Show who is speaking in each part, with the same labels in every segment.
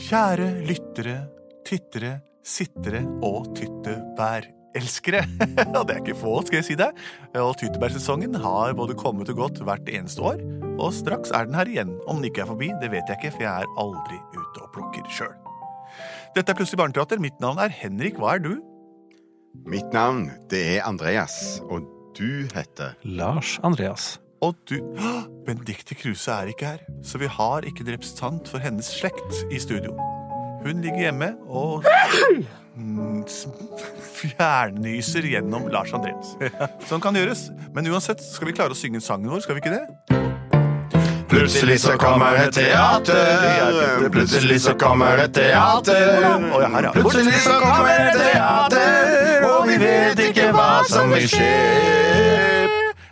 Speaker 1: Kjære lyttere, tittere, sittere og tyttebærelskere. Og det er ikke få, skal jeg si deg. Og tyttebærsesongen har både kommet og gått hvert eneste år. Og straks er den her igjen. Om den ikke er forbi, det vet jeg ikke, for jeg er aldri ute og plukker sjøl. Dette er Plutselig barneteater. Mitt navn er Henrik. Hva er du?
Speaker 2: Mitt navn, det er Andreas, og du heter
Speaker 3: Lars Andreas.
Speaker 1: Og du Benedicte Kruse er ikke her, så vi har ikke en representant for hennes slekt i studio. Hun ligger hjemme og fjernnyser gjennom Lars Andreas. Sånn kan gjøres. Men uansett skal vi klare å synge sangen vår, skal vi ikke det?
Speaker 2: Plutselig så kommer det teater, plutselig så kommer det teater. Plutselig så kommer det teater, og vi vet ikke hva som vil skje.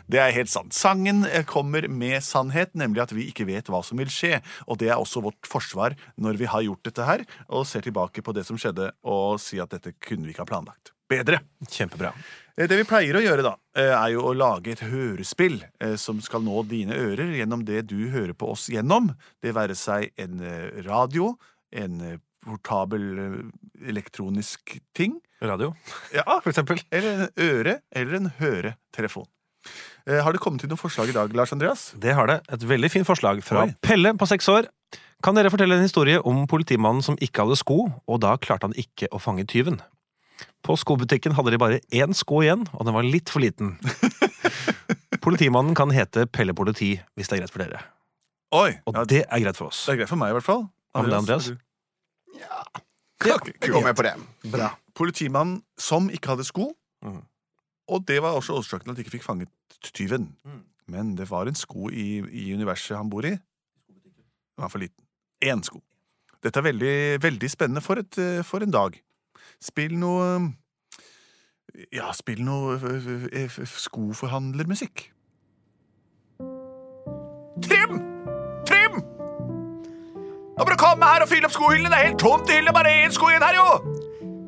Speaker 1: Det er helt sant. Sangen eh, kommer med sannhet, nemlig at vi ikke vet hva som vil skje. Og det er også vårt forsvar når vi har gjort dette her, og ser tilbake på det som skjedde, og si at dette kunne vi ikke ha planlagt. Bedre.
Speaker 3: Kjempebra.
Speaker 1: Eh, Det vi pleier å gjøre, da, eh, er jo å lage et hørespill som skal nå dine ører gjennom det du hører på oss gjennom. Det være seg en radio, en portabel elektronisk ting,
Speaker 3: Radio,
Speaker 1: ja,
Speaker 3: for eksempel.
Speaker 1: eller en øre, eller en høretelefon. Eh, Har det kommet til noen forslag i dag, Lars Andreas?
Speaker 3: Det har det. Et veldig fint forslag fra
Speaker 1: Oi.
Speaker 3: Pelle på seks år. Kan dere fortelle en historie om politimannen som ikke hadde sko, og da klarte han ikke å fange tyven? På skobutikken hadde de bare én sko igjen, og den var litt for liten. Politimannen kan hete Pelle Politi, hvis det er greit for dere.
Speaker 1: Oi!
Speaker 3: Og
Speaker 1: Ja,
Speaker 3: det er greit for oss.
Speaker 1: det er greit for meg, i hvert fall.
Speaker 3: Andreas? Andreas?
Speaker 2: Ja,
Speaker 1: Ok,
Speaker 2: jeg går med på det.
Speaker 1: Bra. Politimannen som ikke hadde sko.
Speaker 3: Mhm.
Speaker 1: Og det var også årsaken til at de ikke fikk fanget tyven.
Speaker 3: Mm.
Speaker 1: Men det var en sko i, i universet han bor i. Den var for liten. Én sko. Dette er veldig, veldig spennende for, et, for en dag. Spill noe Ja, spill noe skoforhandlermusikk. Trim! Trim! Nå må du komme her og fylle opp skohyllene! Det er helt tomt i hyllene! Bare én sko igjen her, jo!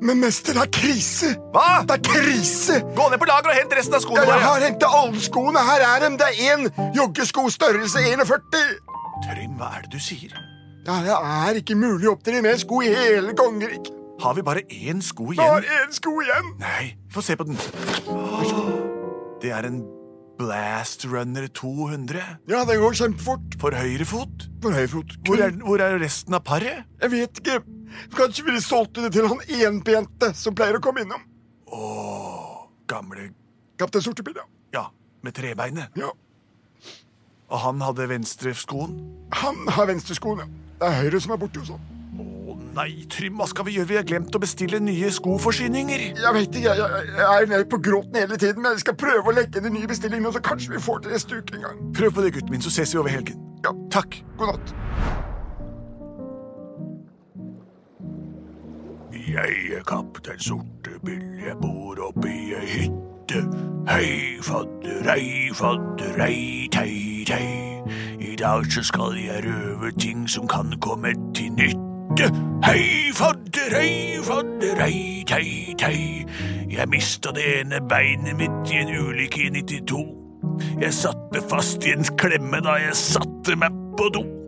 Speaker 2: Men mester, det er krise!
Speaker 1: Hva?
Speaker 2: Det er krise!
Speaker 1: Gå ned på lageret og hent resten av
Speaker 2: Ja,
Speaker 1: skoene
Speaker 2: jeg har hentet alle skoene. Her er dem. Det er én joggesko størrelse 41.
Speaker 1: Trym, hva er det du sier?
Speaker 2: Ja, det er ikke mulig å opptre med sko i hele kongeriket.
Speaker 1: Har vi bare én sko igjen?
Speaker 2: Bare én sko igjen.
Speaker 1: Nei, få se på den. Det er en Blast Runner 200
Speaker 2: Ja, den går kjempefort.
Speaker 1: for høyre fot?
Speaker 2: For høyfot.
Speaker 1: Hvor er, hvor er resten av paret?
Speaker 2: Jeg vet ikke. Kanskje vi solgt det til han enbente som pleier å komme innom.
Speaker 1: Åh, gamle
Speaker 2: Kaptein Sortepille.
Speaker 1: Ja, med trebeinet.
Speaker 2: Ja.
Speaker 1: Og han hadde venstreskoen.
Speaker 2: Han har venstreskoene. Det er høyre som er borte hos han.
Speaker 1: Å nei, Trym, hva skal vi gjøre? Vi har glemt å bestille nye skoforsyninger.
Speaker 2: Jeg vet ikke, jeg, jeg, jeg er nede på gråten hele tiden, men jeg skal prøve å legge inn en ny bestilling nå, så kanskje vi får til neste uke en gang.
Speaker 1: Prøv på det, gutten min, så ses vi over helgen.
Speaker 2: Ja,
Speaker 1: Takk.
Speaker 2: god natt.
Speaker 1: Jeg kaptein Sortebill, jeg bor oppi ei hytte. Hei, fadder, ei, fadder, ei, tei, tei. I dag så skal jeg røve ting som kan komme til nytte. Hei, fadder, ei, fadder, ei, tei, tei. Jeg mista det ene beinet mitt i en ulykke i 92. Jeg satte fast i en klemme da jeg satte meg på do.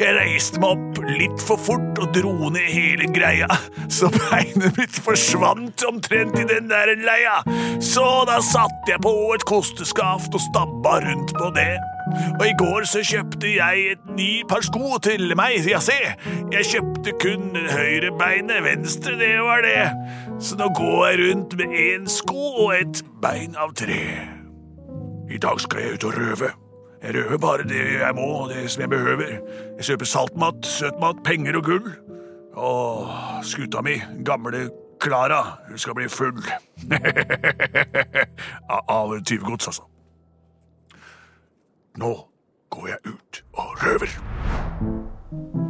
Speaker 1: Jeg reiste meg opp litt for fort og dro ned hele greia, så beinet mitt forsvant omtrent i den der leia. Så da satte jeg på et kosteskaft og stabba rundt på det. Og i går så kjøpte jeg et ny par sko til meg, ja se. Jeg kjøpte kun høyrebeinet, høyre beinet, venstre det var det. Så nå går jeg rundt med én sko og et bein av tre. I dag skal jeg ut og røve. Jeg røver bare det jeg må, det som jeg behøver. Jeg kjøper saltmat, søtmat, penger og gull. Og skuta mi, gamle Klara, hun skal bli full. Av- tyvegods, altså. Nå går jeg ut og røver.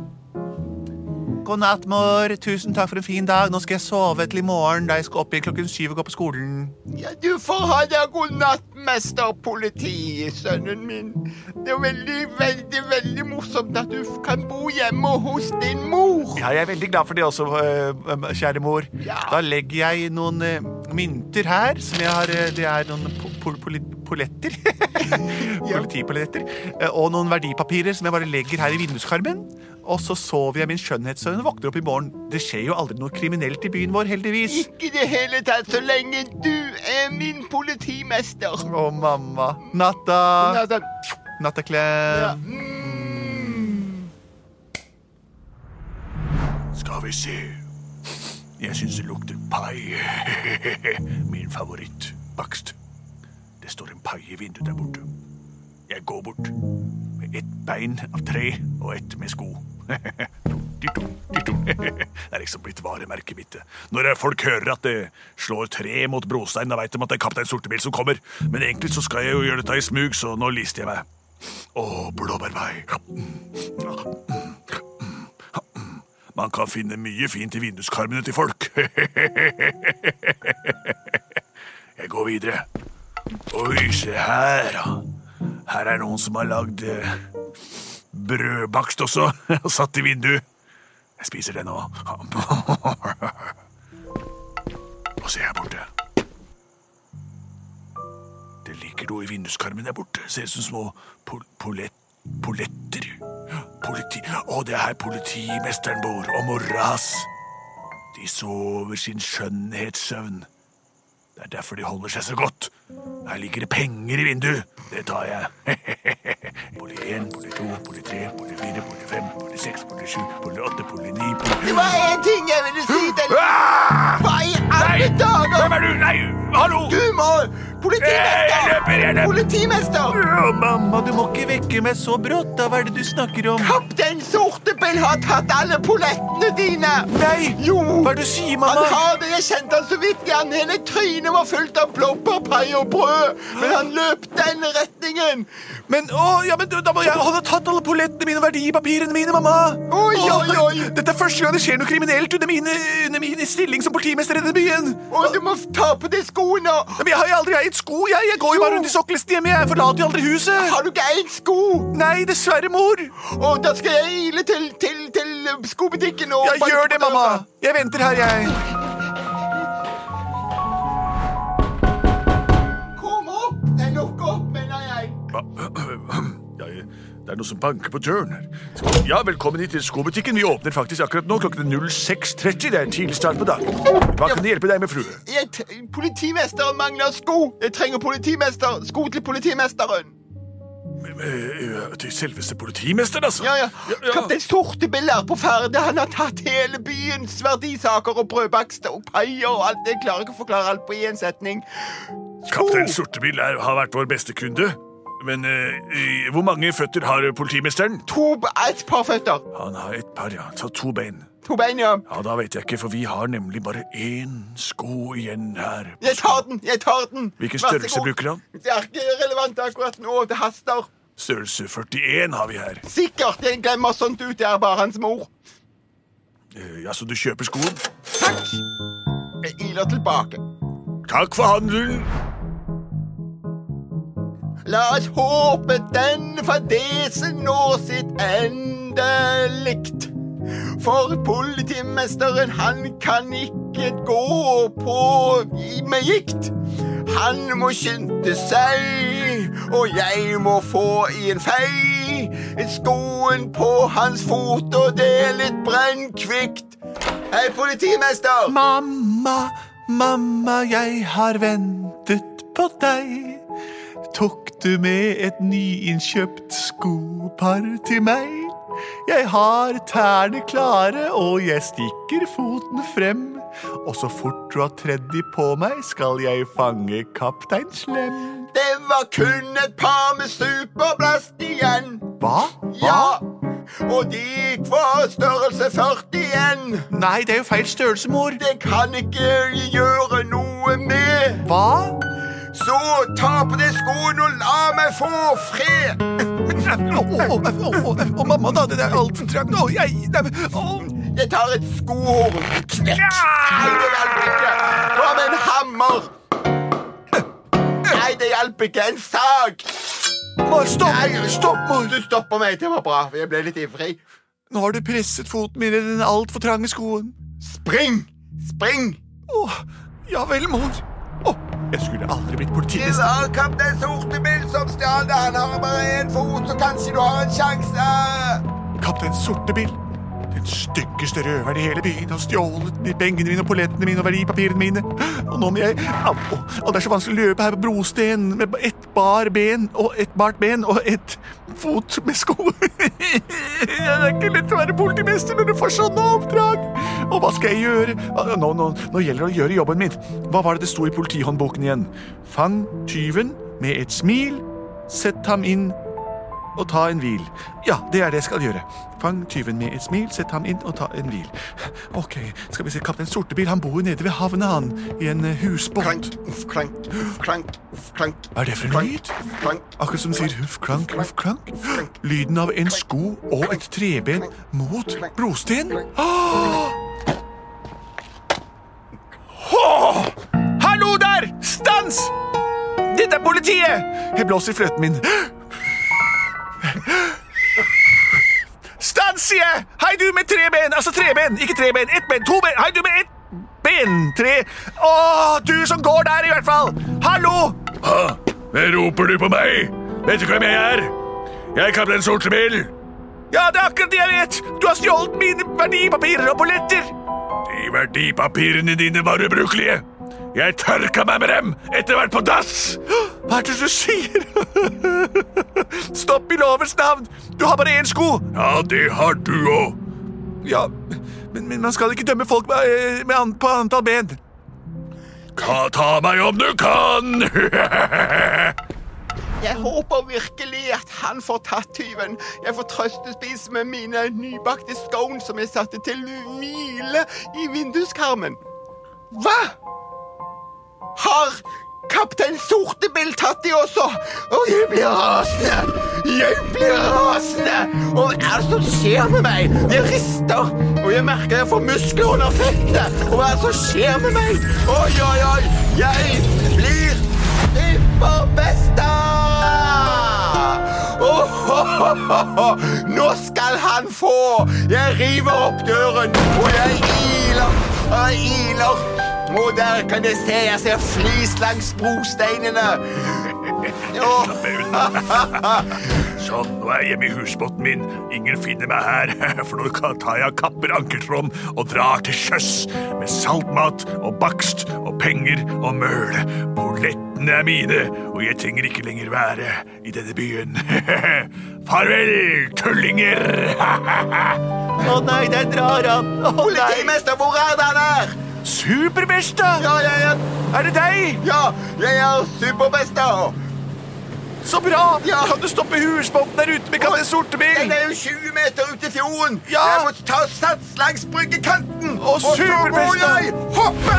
Speaker 1: God natt, mor. Tusen takk for en fin dag. Nå skal jeg sove til i morgen, da jeg skal opp igjen klokken syv og gå på skolen.
Speaker 2: Ja, du får ha deg god natt, mester politi, sønnen min. Det er veldig, veldig, veldig morsomt at du kan bo hjemme hos din mor.
Speaker 1: Ja, jeg er veldig glad for det også, øh, kjære mor.
Speaker 2: Ja.
Speaker 1: Da legger jeg noen øh, mynter her, som jeg har Det er noen poletter. Politipoletter. polletter. Og noen verdipapirer som jeg bare legger her i vinduskarmen. Og så sover jeg min skjønnhetssøvn og våkner opp i morgen. Det skjer jo aldri noe kriminelt i byen vår, heldigvis.
Speaker 4: Ikke i det hele tatt, så lenge du er min politimester.
Speaker 1: Å, mamma. Natta.
Speaker 4: Natta.
Speaker 1: Nattaklem.
Speaker 4: Ja. Mm.
Speaker 5: Skal vi se. Jeg syns det lukter pai. Min favorittbakst. Det står en pai i vinduet der borte. Jeg går bort ett bein av tre og ett med sko. Det er liksom blitt varemerket mitt. Når folk hører at det slår tre mot brostein, da veit de at det er Kaptein Sortebil som kommer. Men egentlig så skal jeg jo gjøre dette i smug, så nå lister jeg meg. Å, blåbærvei. Man kan finne mye fint i vinduskarmene til folk. Jeg går videre. Oi, se her, da. Her er noen som har lagd eh, brødbakst også, og satt i vinduet. Jeg spiser det nå. Og se her borte. Det ligger noe i vinduskarmen der borte. Ser ut som små pol polett, poletter. Politi... Å, det er her politimesteren bor, og mora hans. De sover sin skjønnhetssøvn. Det er derfor de holder seg så godt. Her ligger det penger i vinduet. Det tar jeg. Poli 1, poli 2, poli 3, poli 4, poli 5, poli 6, poli 7, poli 8, poli 9, poli
Speaker 4: Det var én ting jeg ville si til
Speaker 5: deg?
Speaker 4: Hva i alle dager?
Speaker 5: Hvem er du? Nei, hallo!
Speaker 4: Du må
Speaker 5: Jeg
Speaker 4: Politimester!
Speaker 5: løper, jeg løper.
Speaker 4: Politimester!
Speaker 1: Ja, mamma, du må ikke vekke meg så brått. da. Hva er det du snakker om?
Speaker 4: Kaptein Sortebill har tatt alle pollettene dine!
Speaker 1: Nei!
Speaker 4: Jo!
Speaker 1: Hva er det du sier,
Speaker 4: Han
Speaker 1: mamma?
Speaker 4: har det, jeg kjente han så vidt igjen. Hele trynet var fullt av blåbærpai og brød. Men han løp den retningen.
Speaker 1: Men, å, ja, men da må jeg Han har tatt alle pollettene mine og verdipapirene mine, mamma.
Speaker 4: Oi, oi, oi.
Speaker 1: Dette er første gang det skjer noe kriminelt under, mine, under min stilling som politimester i denne byen.
Speaker 4: Å, du må ta på deg skoene.
Speaker 1: Men jeg har jo aldri eid sko. Jeg, jeg går jo bare rundt i sokkelisten hjemme. Jeg forlater jo aldri huset.
Speaker 4: Har du ikke eid sko?
Speaker 1: Nei, dessverre, mor.
Speaker 4: Og da skal jeg ile til, til, til skobutikken og
Speaker 1: Ja, gjør det, mamma. Jeg venter her, jeg.
Speaker 4: Kom opp! Det er nok opp, mener jeg.
Speaker 5: Det er noe som banker på døren her. Ja, velkommen hit til skobutikken. Vi åpner faktisk akkurat nå. Klokken er 06.30. Det er en tidlig start på dagen. Hva kan jeg hjelpe deg med, frue?
Speaker 4: jeg politimesteren mangler sko. Jeg trenger politimester. Sko til politimesteren.
Speaker 5: Eh, Til selveste politimesteren, altså?
Speaker 4: Ja, ja. Kaptein Sortebil er på ferde. Han har tatt hele byens verdisaker og brødbakster og paier og alt. Jeg klarer ikke å forklare alt på én setning. Sko!
Speaker 5: Kaptein Sortebil er, har vært vår beste kunde. Men eh, hvor mange føtter har politimesteren?
Speaker 4: To, Et par føtter.
Speaker 5: Han har et par, ja. Så to bein.
Speaker 4: To bein, ja.
Speaker 5: Ja, Da vet jeg ikke, for vi har nemlig bare én sko igjen her.
Speaker 4: Jeg tar den, jeg tar den.
Speaker 5: Hvilken
Speaker 4: Vær så
Speaker 5: størrelse
Speaker 4: god.
Speaker 5: bruker han?
Speaker 4: Det er ikke relevant akkurat nå. Det haster.
Speaker 5: Størrelse 41 har vi her.
Speaker 4: Sikkert. Jeg glemmer sånt ut. Det er bare hans mor.
Speaker 5: Eh, Ja, Så du kjøper skoen?
Speaker 4: Takk. Jeg iler tilbake.
Speaker 5: Takk for handelen.
Speaker 4: La oss håpe denne fadesen når sitt endelikt. For politimesteren, han kan ikke gå på med gikt. Han må skynde seg, og jeg må få i en fei. Skoen på hans fot, og det er litt brennkvikt. Hei, politimester!
Speaker 1: Mamma, mamma, jeg har ventet på deg. Tok du med et nyinnkjøpt skopar til meg? Jeg har tærne klare, og jeg stikker foten frem. Og så fort du har tredd de på meg, skal jeg fange kaptein Slem.
Speaker 4: Det var kun et par med superblast igjen.
Speaker 1: Hva?
Speaker 4: Ja, og de gikk for størrelse 41.
Speaker 1: Nei, det er jo feil størrelse, mor.
Speaker 4: Det kan ikke gjøre noe med.
Speaker 1: Hva?
Speaker 4: Så ta på deg skoene og la meg få fred.
Speaker 1: Å, mamma, da, det er altfor trangt. Å, jeg.
Speaker 4: Jeg tar et skohorn. Knekk. Hva med en hammer? Nei, det hjelper ikke. En sag.
Speaker 1: Mor, stopp!
Speaker 4: Nei,
Speaker 1: Stopp, mor!
Speaker 4: Du stopper meg. Det var bra. Jeg ble litt ivrig.
Speaker 1: Nå har du presset foten min i den altfor trange skoen.
Speaker 4: Spring! Spring!
Speaker 1: Å, ja vel, mor. Å, jeg skulle aldri blitt
Speaker 4: Det var kaptein Sortebil som stjal det. Han har bare én fot, så kanskje du har en sjanse.
Speaker 1: Kaptein Sortebil. Den styggeste røveren i hele byen har stjålet pengene mine og pollettene mine og verdipapirene mine. Og nå må jeg Au! Og det er så vanskelig å løpe her på brosten med ett bar ben og et bart ben og et fot med sko. Det er ikke lett å være politimester når du får sånne oppdrag. Og hva skal jeg gjøre? Nå, nå, nå gjelder det å gjøre jobben min. Hva var det det sto i politihåndboken igjen? Fang tyven med et smil, sett ham inn og ta en hvil. Ja, det er det jeg skal gjøre. Fang tyven med et smil, sett ham inn og ta en hvil. Ok, skal vi se, Kaptein Sortebil han bor jo nede ved havna, han. I en eh, husbåt.
Speaker 4: Klank, uff, klank, uff, klank, uff, klank.
Speaker 1: Hva er det for en lyd? Akkurat som sier huff, klank, huff, klank. Lyden av en sko og et treben mot brosten. Ah! Åh! Hallo der! Stans! Dette er politiet! Jeg blåser i fløten min. Sier jeg! Hei, du med tre ben! Altså tre ben, ikke tre ben. Ett ben, to ben. Hei, du med ett ben. Tre. Å, du som går der, i hvert fall. Hallo!
Speaker 5: Hva? roper du på meg? Vet du hvem jeg er? Jeg er kaptein Sortebil.
Speaker 1: Ja, det er akkurat det jeg vet! Du har stjålet mine verdipapirer og polletter!
Speaker 5: De verdipapirene dine var ubrukelige. Jeg tørka meg med dem etter å ha på dass.
Speaker 1: Hva er det du sier? Stopp i lovens navn! Du har bare én sko!
Speaker 5: Ja, det har du òg.
Speaker 1: Ja, men, men man skal ikke dømme folk med, eh, med an, på antall ben.
Speaker 5: Ta meg om du kan.
Speaker 4: Jeg håper virkelig at han får tatt tyven. Jeg får trøstespise med mine nybakte scones som jeg satte til hvile i vinduskarmen. Hva? Har kaptein Sortebill tatt de også? Og jeg blir rasende. Jeg blir rasende. Og hva er det som skjer med meg? Det rister, og jeg merker jeg får muskler under føttene. Og hva er det som skjer med meg? Oi, oi, oi. Jeg blir ypperbesta! Oh. Nå skal han få! Jeg river opp døren, og jeg iler og iler. Og der kan jeg se jeg ser flis langs brosteinene. Åh,
Speaker 5: Sånn, nå er jeg hjemme i husbåten min. Ingen finner meg her, for nå tar jeg kapper ankertråden og drar til sjøs med saltmat og bakst og penger og møl. Pollettene er mine, og jeg trenger ikke lenger være i denne byen. Farvel, tullinger!
Speaker 1: Å nei, der drar han. Å nei.
Speaker 4: Politimester, hvor er han er?
Speaker 1: Superbesta!
Speaker 4: Ja, jeg er,
Speaker 1: Er det deg?
Speaker 4: ja, jeg er superbesta.
Speaker 1: Så bra!
Speaker 4: Ja.
Speaker 1: Kan du stoppe husbåten der ute med kaptein Sortebil?
Speaker 4: Den er jo 20 meter ute i fjorden.
Speaker 1: Ja.
Speaker 4: Jeg må ta sats langs bryggekanten.
Speaker 1: Å,
Speaker 4: og så må jeg hoppe!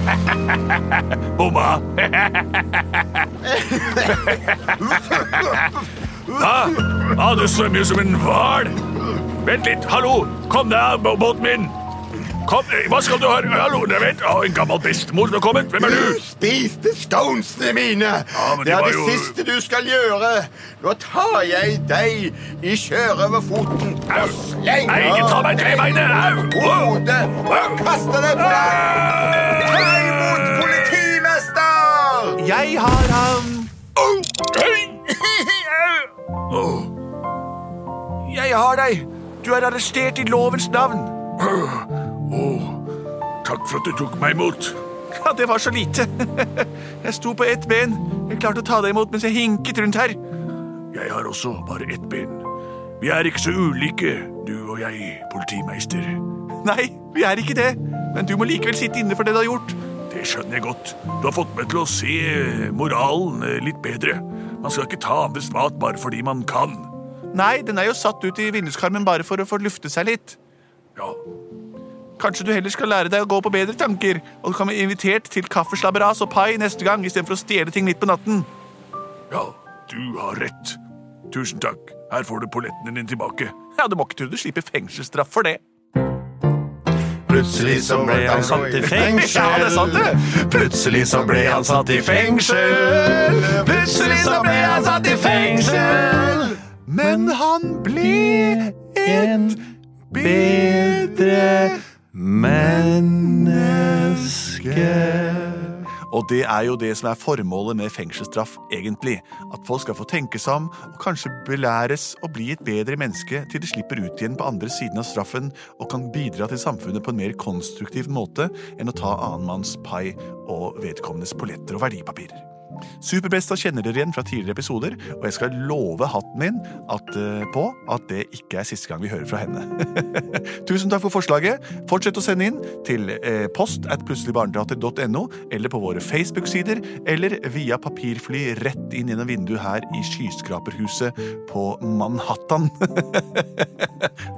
Speaker 5: Bomma! Hva? ah, du svømmer jo som en hval. Vent litt, hallo! Kom deg av båten min! Kom, eh, Hva skal du ha? Hallo, jeg vet, Å, En gammel bestemor som har kommet. Hvem er
Speaker 4: Du
Speaker 5: du?
Speaker 4: spiste sconesene mine.
Speaker 5: men
Speaker 4: det er det
Speaker 5: jo-
Speaker 4: siste du skal gjøre. Nå tar jeg deg i sjørøverfoten og slenger
Speaker 5: Nei, ikke ta meg tre trebeinet! Au! Wow.
Speaker 4: hodet og kaster det på deg. Ta imot, politimester!
Speaker 1: Jeg har ham.
Speaker 5: Oh.
Speaker 1: Jeg har deg. Du er arrestert i lovens navn.
Speaker 5: Åh, takk for at du tok meg imot.
Speaker 1: Ja, det var så lite. Jeg sto på ett ben. Jeg klarte å ta deg imot mens jeg hinket rundt her.
Speaker 5: Jeg har også bare ett ben. Vi er ikke så ulike, du og jeg, politimeister.
Speaker 1: Nei, vi er ikke det. Men du må likevel sitte inne for det du har gjort.
Speaker 5: Det skjønner jeg godt. Du har fått meg til å se moralen eh, litt bedre. Man skal ikke ta andres mat bare fordi man kan.
Speaker 1: Nei, den er jo satt ut i vinduskarmen bare for å få lufte seg litt.
Speaker 5: Ja,
Speaker 1: Kanskje du heller skal lære deg å gå på bedre tanker, og du kan bli invitert til kaffeslabberas og pai neste gang istedenfor å stjele ting midt på natten.
Speaker 5: ja, du har rett. Tusen takk. Her får du polletten din tilbake.
Speaker 1: Ja, Du må ikke tro du slipper fengselsstraff for det.
Speaker 3: Plutselig så ble han satt i fengsel.
Speaker 1: Ja, det er sant, det.
Speaker 3: Plutselig så ble han satt i fengsel. Plutselig så ble han satt i fengsel.
Speaker 1: Men han ble
Speaker 3: En bedre menneske.
Speaker 1: Og det er jo det som er formålet med fengselsstraff, egentlig. At folk skal få tenke seg om, og kanskje belæres og bli et bedre menneske til de slipper ut igjen på andre siden av straffen og kan bidra til samfunnet på en mer konstruktiv måte enn å ta annenmanns pai og vedkommendes polletter og verdipapirer. Superbesta kjenner dere igjen fra tidligere episoder, og jeg skal love hatten min at, uh, på at det ikke er siste gang vi hører fra henne. Tusen takk for forslaget. Fortsett å sende inn til uh, post at plutseligbarneteater.no, eller på våre Facebook-sider, eller via papirfly rett inn gjennom vinduet her i skyskraperhuset på Manhattan.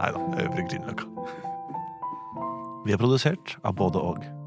Speaker 1: Nei da, Øvre Grünerløkka.
Speaker 3: Vi er produsert av både og.